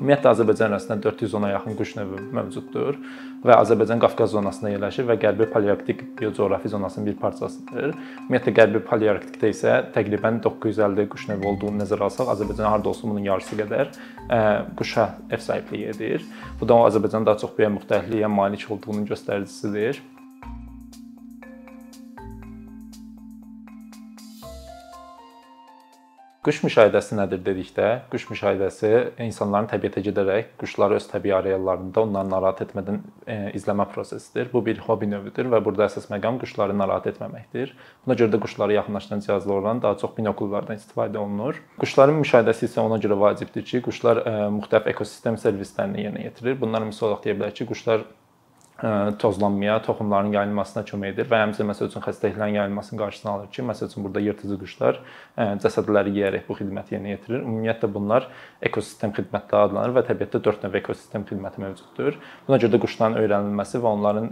Ümumiyyətlə Azərbaycan ərazisində 410-a yaxın quş növü mövcuddur və Azərbaycan Qafqaz zonasında yerləşir və Qərbi Palearktik biocoğrafi zonasının bir parçasıdır. Ümumiyyətlə Qərbi Palearktikdə isə təqribən 950 quş növü olduğunu nəzərə alsaq, Azərbaycan harda olsa bunun yarısı qədər quşa ev sahibliyi edir. Bu da Azərbaycanın daha çox biyo müxtəlifliyə malik olduğunun göstəricisidir. Quş müşahidəsi nədir dedikdə, quş müşahidəsi insanların təbiətə gedərək quşları öz təbii areallarında onları narahat etmədən e, izləmə prosesidir. Bu bir hobbi növüdür və burada əsas məqam quşları narahat etməməkdir. Buna görə də quşları yaxınlaşdıran cihazlardan daha çox binokullardan istifadə olunur. Quşların müşahidəsi isə ona görə vacibdir ki, quşlar e, müxtəlif ekosistem servislərini yerinə yetirir. Bunlar misal olaraq deyə bilərik ki, quşlar tozlanmaya, toxumların yayılmasına kömək edir və həmçinin məsəl üçün xəstəliklərin yayılmasının qarşısını alır ki, məsəl üçün burada yırtıcı quşlar cəsədləri yeyərək bu xidməti yerinə yetirir. Ümumiyyətlə bunlar ekosistem xidmətləri adlanır və təbiətdə 4 növ ekosistem xidməti mövcuddur. Buna görə də quşların öyrənilməsi və onların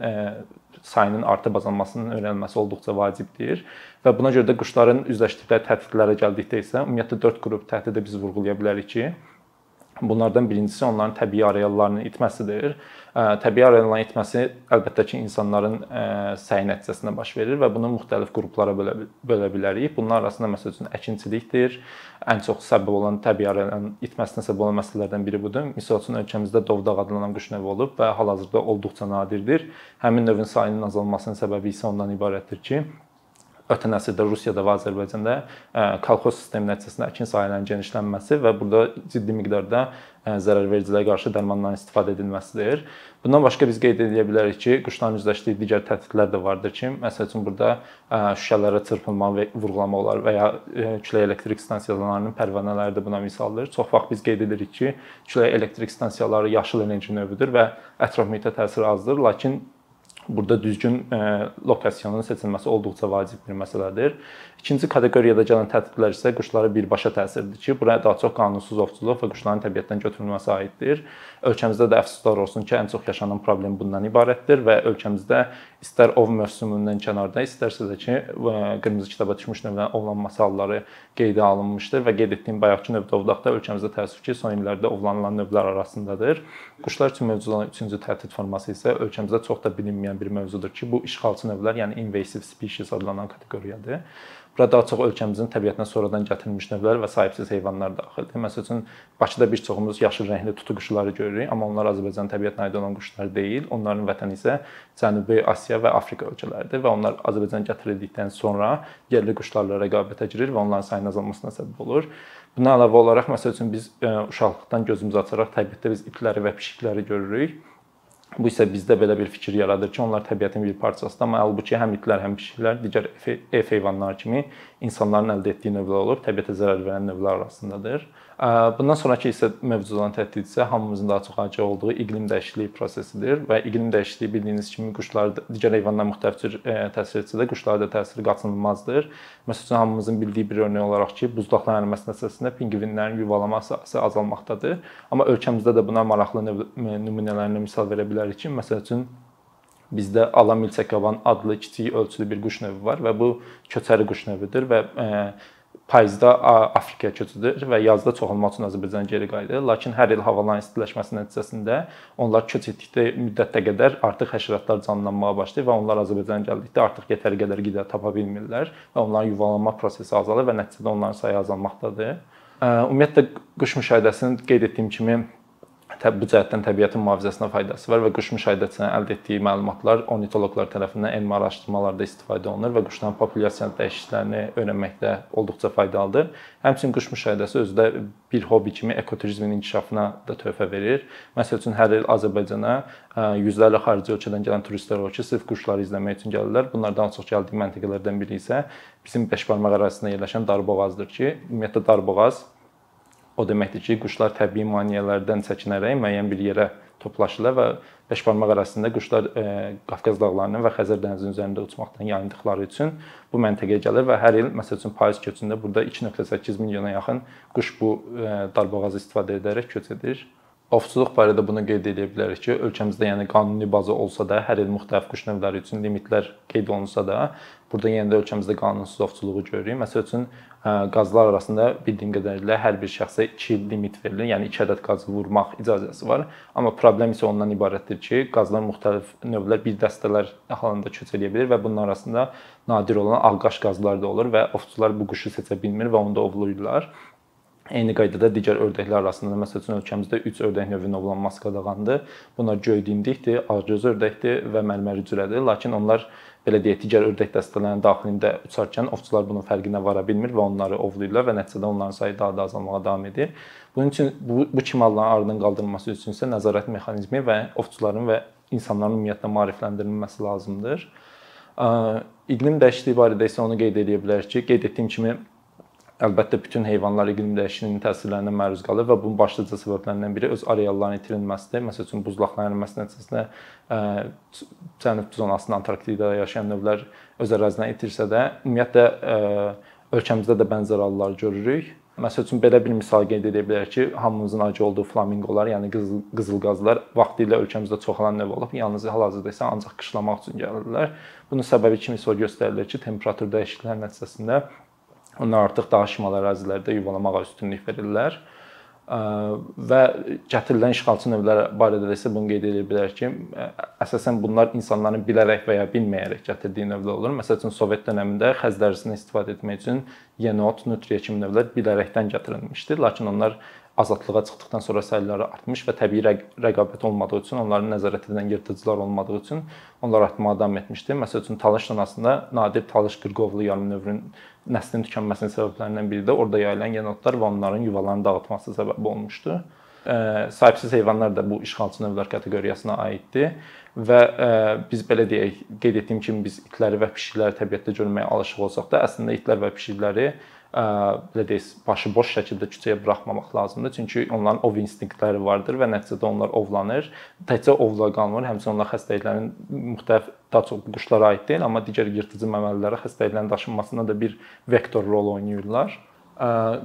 sayının artıb azalmasının öyrənilməsi olduqca vacibdir və buna görə də quşların üzləşdikləri təhdidlərə gəldikdə isə ümumiyyətlə 4 qrup təhdidi biz vurğulaya bilərik ki, Bunlardan birincisi onların təbii areallarının itməsidir. Təbii arealların itməsi əlbəttə ki, insanların səyi nəticəsində baş verir və bunu müxtəlif qruplara bölə, bölə bilərik. Bunlar arasında məsəl üçün əkinçilikdir. Ən çox səbəb olan təbii arealların itməsinə səbəb olan məsələlərdən biri budur. Məsəl üçün ölkəmizdə dovdaq adlanan quş növü olub və hal-hazırda olduqca nadirdir. Həmin növün sayının azalmasının səbəbi isə ondan ibarətdir ki, ötən əsrdə Rusiyada və Azərbaycanda kolxoz sistemi nəticəsində əkin sahələrinin genişlənməsi və burada ciddi miqdarda zərərvericilərə qarşı dərmanların istifadə edilməsidir. Bundan başqa biz qeyd edə bilərik ki, quşların üzləşdiyi digər təhdidlər də vardır ki, məsəl üçün burada şüşələrə çırpılma və vurğulama olar və ya külək elektrik stansiyalarının pərvanələri də buna misaldır. Çox vaxt biz qeyd edirik ki, külək elektrik stansiyaları yaşıl enerji növüdür və ətraf mühitə təsiri azdır, lakin Burada düzgün e, lokasiyanın seçilməsi olduqca vacib bir məsələdir. İkinci kateqoriyada gələn təhdidlər isə quşlara birbaşa təsirdir ki, bura daha çox qanunsuz ovçuluq və quşların təbiətdən götürülməsi aiddir. Ölkəmizdə də əfsuslar olsun ki, ən çox yaşanan problem bundan ibarətdir və ölkəmizdə istər ov mövsümündən kənarda, istərsə də ki, e, qırmızı kitaba düşmüş növlərin ovlanması halları qeydə alınmışdır və qeyd etdiyim bayaqki növ dovdaqda ölkəmizdə təəssüf ki, son illərdə ovlanılan növlər arasındadır. Quşlar üçün mövcud olan üçüncü təhdid forması isə ölkəmizdə çox da bilinməyən bir mövzudur ki, bu işğalçı növlər, yəni invasive species adlanan kateqoriyadır. Bura daha çox ölkəmizin təbiətinə sonradan gətirilmiş növlər və sahibsiz heyvanlar daxildir. Məsəl üçün Bakıda bir çoxumuz yaşıl rəngli tutu quşları görürük, amma onlar Azərbaycan təbiətinə aid olan quşlar deyil. Onların vətəni isə Cənubi Asiya və Afrika ölkələridir və onlar Azərbaycan gətirildikdən sonra yerli quşlarla rəqabətə girir və onların sayının azalmasına səbəb olur. Buna əlavə olaraq məsəl üçün biz e, uşaqlıqdan gözümüzü açaraq təbiətdə biz itləri və pişikləri görürük Bu isə bizdə belə bir fikir yaradır ki, onlar təbiətin bir parçasıdır, amma halbuki həm itlər, həm pişiklər digər ev heyvanları kimi insanların əldə etdiyi növlər olub, təbiətə zərər verən növlər arasındadır. Bundan sonrakı isə mövcud olan təhdid isə hamımızın daha çox acı olduğu iqlim dəyişikliyi prosesidir və iqlim dəyişikliyi bildiyiniz kimi quşlar digər heyvanlar müxtəlif cür təsir etsə də quşlarda təsiri qaçınılmazdır. Məsələn, hamımızın bildiyi bir örnək olaraq ki, buzlaqların əriməsi nəticəsində pinqvinlərin yuvalama sahəsi azalmaqdadır. Amma ölkəmizdə də buna maraqlı nümunələrini misal verə bilərik ki, məsəl üçün bizdə Alamilçəkaban adlı kiçik ölçülü bir quş növü var və bu köçəri quş növüdür və payızda Afrikaya köçüdür və yazda çoxalmaq üçün Azərbaycana geri qayıdır. Lakin hər il havaların istiləşməsi nəticəsində onlar köç etdikdə müddətə qədər artıq həşəratlar canlanmağa başlayır və onlar Azərbaycana gəldikdə artıq yetəri qədər qida tapa bilmirlər və onların yuvalanma prosesi azalır və nəticədə onların sayı azalmaqdadır. Ümumiyyətlə quş müşahidəsinin qeyd etdiyim kimi bu cəhətdən təbiətin mühafizəsinə faydası var və quş müşahidəsindən əldə etdiyi məlumatlar ornitoloqlar tərəfindən elmi araşdırmalarda istifadə olunur və quşların populyasiya dəyişikliklərini öyrənməkdə olduqca faydalıdır. Həmçinin quş müşahidəsi özdə bir hobbi kimi ekoturizmin inkişafına da töhfə verir. Məsəl üçün hər il Azərbaycana yüzlərlə xarici ölkədən gələn turistlər olur ki, sırf quşları izləmək üçün gəlirlər. Bunlardan çox gəldiyi məntəqələrdən biri isə bizim Beşbarmaq ərazisində yerləşən Darboğazdır ki, ümumiyyətlə Darboğaz O deməkdir ki, quşlar təbii maneələrdən çəkinərək müəyyən bir yerə toplaşırlar və beşbarmaq arasında quşlar e, Qafqaz dağlarının və Xəzər dənizinin üzərində uçmaqdan yayındıqları üçün bu məntəqəyə gəlir və hər il məsəl üçün payız köçündə burada 2.8 milyona yaxın quş bu e, darboğazı istifadə edərək köç edir. Ovçuluq barədə bunu qeyd edə bilərik ki, ölkəmizdə yəni qanuni baza olsa da, hər il müxtəlif quş növləri üçün limitlər qeyd olunsa da, burada yenə də ölkəmizdə qanunsuz ovçuluğu görürük. Məsəl üçün qazlar arasında bildiyim qədərilə hər bir şəxsə 2 il limit verilir. Yəni 2 ədəd qazı vurmaq icazəsi var. Amma problem isə ondan ibarətdir ki, qazlar müxtəlif növlər bir dəstələr halında köç edə bilir və bunun arasında nadir olan ağqaş qazlar da olur və ovçular bu quşu seçə bilmir və onu da ovlayırlar. Eyni qaydada digər ördəklər arasında məsəl üçün ölkəmizdə 3 ördək növünün ovlanması qadağandır. Bunlar göy dimdikdir, ağgöz ördəkdir və mərməri cürədir. Lakin onlar belə deyək, digər ördək dəstələrinin daxilində uçarkən ovçular bunun fərqinə vara bilmir və onları ovlayırlar və nəticədə onların sayı daha da azalmağa davam edir. Bunun üçün bu, bu kimi halların aradan qaldırılması üçün isə nəzarət mexanizmi və ovçuların və insanların ümumiyyətlə maarifləndirilməsi lazımdır. İqlim dəyişikliyi barədə isə onu qeyd edə bilərik ki, qeyd etdiyim kimi Əlbəttə bütün heyvanlar iqlim dəyişikliyinin təsirlərinə məruz qalır və bunun başlıca səbəblərindən biri öz areallarının itirilməsidir. Məsəl üçün buzlaqların əriməsi nəticəsində cənub zonasında Antarktidada yaşayan növlər öz ərazilərini itirsə də, ümumiyyətlə ölkəmizdə də bənzər hallar görürük. Məsəl üçün belə bir misal qeyd edə bilərik ki, hamımızın acı olduğu flaminqolar, yəni qızıl qızılqazlar vaxtilə ölkəmizdə çoxalan növ olub. Yalnız hal-hazırda isə ancaq qışlamaq üçün gəlirlər. Bunun səbəbi kimi isə göstərilir ki, temperatur dəyişiklikləri nəticəsində Onlar artıq daha şimal ərazilərdə yuvalamağa üstünlük verirlər. Və gətirilən işğalçı növlər barədə də isə bunu qeyd edə bilərik ki, əsasən bunlar insanların bilərək və ya bilməyərək gətirdiyi növlər olur. Məsəl üçün Sovet dövründə xəz dərisindən istifadə etmək üçün yenot, nutriya kimi növlər bilərəkdən gətirilmişdi, lakin onlar azadlığa çıxdıqdan sonra sayları artmış və təbii rəqabət olmadığı üçün, onların nəzarət edən yırtıcılar olmadığı üçün onlar artmağa davam etmişdi. Məsəl üçün talış danasında nadir talış qırqovlu yarım növünün nəslinin tükənməsinin səbəblərindən biri də orada yayılan yenotlar və onların yuvalarını dağıtması səbəb olmuşdu. Sahibsiz heyvanlar da bu işğalçı növlər kateqoriyasına aiddir və biz belə deyək, qeyd etdiyim kimi biz itləri və pişikləri təbiətdə görməyə alışıq olsaq da, əslində itlər və pişikləri belə deyək, başıboş şəkildə küçəyə buraxmamaq lazımdır. Çünki onların ov instinktləri vardır və nəticədə onlar ovlanır. Təkcə ovla qalmır, həmçinin onlar xəstəliklərin müxtəlif daha çox quşlara aid deyil, amma digər yırtıcı məməlilərə xəstəliklərin daşınmasında da bir vektor rol oynayırlar.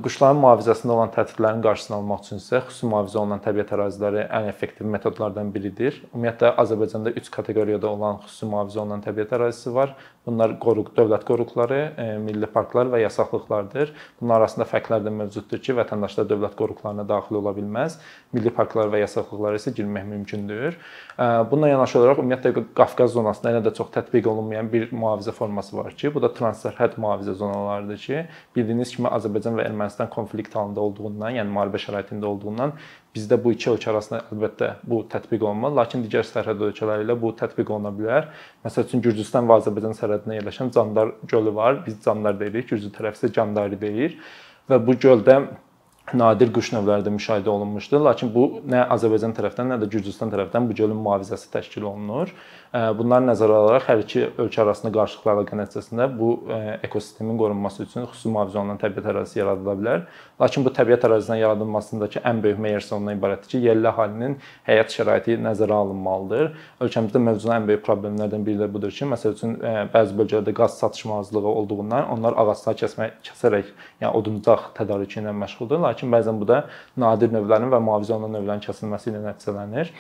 Quşların mühafizəsində olan təhdidlərin qarşısını almaq üçün isə xüsusi mühafizə olunan təbiət əraziləri ən effektiv metodlardan biridir. Ümumiyyətlə Azərbaycanda 3 kateqoriyada olan xüsusi mühafizə olunan təbiət ərazisi var. Bunlar qoruq dövlət qoruqları, milli parklar və yasaqlıqlardır. Bunlar arasında fərqlər də mövcuddur ki, vətəndaşlar dövlət qoruqlarına daxil ola bilməz. Milli parklar və yasaqlıqlara isə girmək mümkündür. Bununla yanaşı olaraq ümumiyyətlə Qafqaz zonasında yenə də çox tətbiq olunmayan bir mühafizə forması var ki, bu da transsərhəd mühafizə zonalarıdır ki, bildiyiniz kimi Azərbaycan və Ermənistan konflikt halında olduğundan, yəni müharibə şəraitində olduğundan bizdə bu iki ölkə arasında əlbəttə bu tətbiq olunmaz, lakin digər sərhəd ölkələri ilə bu tətbiq oluna bilər. Məsəl üçün Gürcüstan və Azərbaycan sərhədində yerləşən Candar gölü var. Biz Candar deyirik, Gürcü tərəf isə Candari deyir və bu göldə nadir quş növləri də müşahidə olunmuşdur. Lakin bu nə Azərbaycan tərəfindən, nə də Gürcüstan tərəfindən bu gölün mühafizəsi təşkil olunur. Bunları nəzərə alaraq hər iki ölkə arasında qarşılıqlı əlaqə nəticəsində bu ekosistemin qorunması üçün xüsusi mühafizə olunan təbiət ərazisi yaradıla bilər. Lakin bu təbiət ərazisinin yaradılmasındakı ən böyük meyarsı ondan ibarətdir ki, yerli əhalinin həyat şəraiti nəzərə alınmalıdır. Ölkəmizdə mövcud ən böyük problemlərdən biri də budur ki, məsəl üçün bəzi bölgələrdə qaz çatışmazlığı olduğundan onlar ağacları kəsmək, kəsərək, yəni oduncaq tədarükü ilə məşğuldur. Lakin bəzən bu da nadir növlərin və mühafizə olunan növlərin kəsilməsi ilə nəticələnir.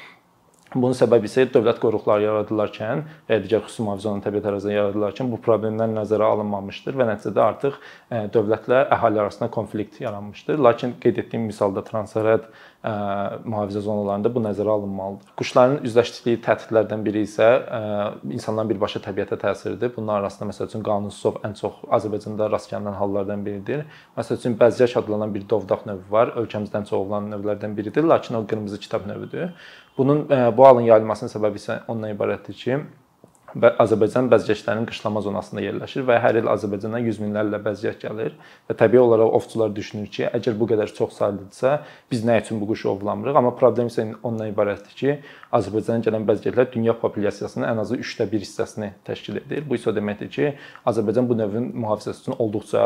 Bunun səbəbi isə dövlət qoruqları yaradılarkən və ya digər xüsusi mühafizə olunan təbiət əraziləri yaradılarkən bu problemlər nəzərə alınmamışdır və nəticədə artıq e, dövlətlə əhali arasında konflikt yaranmışdır. Lakin qeyd etdiyim misalda transsərhəd e, mühafizə zonalarında bu nəzərə alınmalıdır. Quşların üzləşdiyi təhdidlərdən biri isə e, insanların birbaşa təbiətə təsiridir. Bunlar arasında məsəl üçün qanunsuz ov ən çox Azərbaycanda rast gəlinən hallardan biridir. Məsəl üçün bəzək adlanan bir dovdaq növü var. Ölkəmizdə ən çox ovlanan növlərdən biridir, lakin o qırmızı kitab növüdür. Bunun bu halın yayılmasının səbəbi isə ondan ibarətdir ki, Azərbaycan bəzgəklərinin qışlama zonasında yerləşir və hər il Azərbaycandan yüz minlərlə bəzgək gəlir və təbii olaraq ovçular düşünür ki, əgər bu qədər çox saylıdırsa, biz nə üçün bu quşu ovlamırıq? Amma problem isə ondan ibarətdir ki, Azərbaycana gələn bəzgəklər dünya populyasiyasının ən azı 3də 1 hissəsini təşkil edir. Bu isə o deməkdir ki, Azərbaycan bu növün mühafizəsi üçün olduqca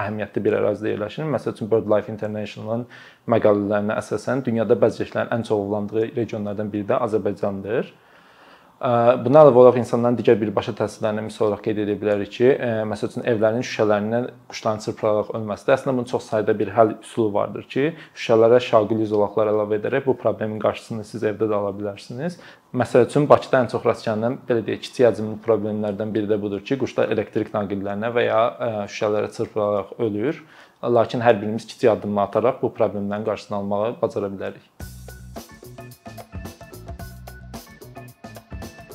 əhəmiyyətli bir ərazidə yerləşir. Məsəl üçün BirdLife International-ın məqalələrinə əsasən dünyada bəzgəklərin ən çox ovlandığı regionlardan biri də Azərbaycandır. Buna əlavə olaraq insanların digər birbaşa təsirlərindən misal olaraq qeyd edə bilərik ki, məsəl üçün evlərin şüşələrindən quşların çırpılaraq ölməsidir. Əslində bunun çox sayda bir həll üsulu vardır ki, şüşələrə şaquli zolaqlar əlavə edərək bu problemin qarşısını siz evdə də ala bilərsiniz. Məsəl üçün Bakıda ən çox rast gəlinən belə deyək, kiçik həcmli problemlərdən biri də budur ki, quşlar elektrik naqillərinə və ya şüşələrə çırpılaraq ölür. Lakin hər birimiz kiçik addımlar ataraq bu problemlərin qarşısını almağı bacara bilərik.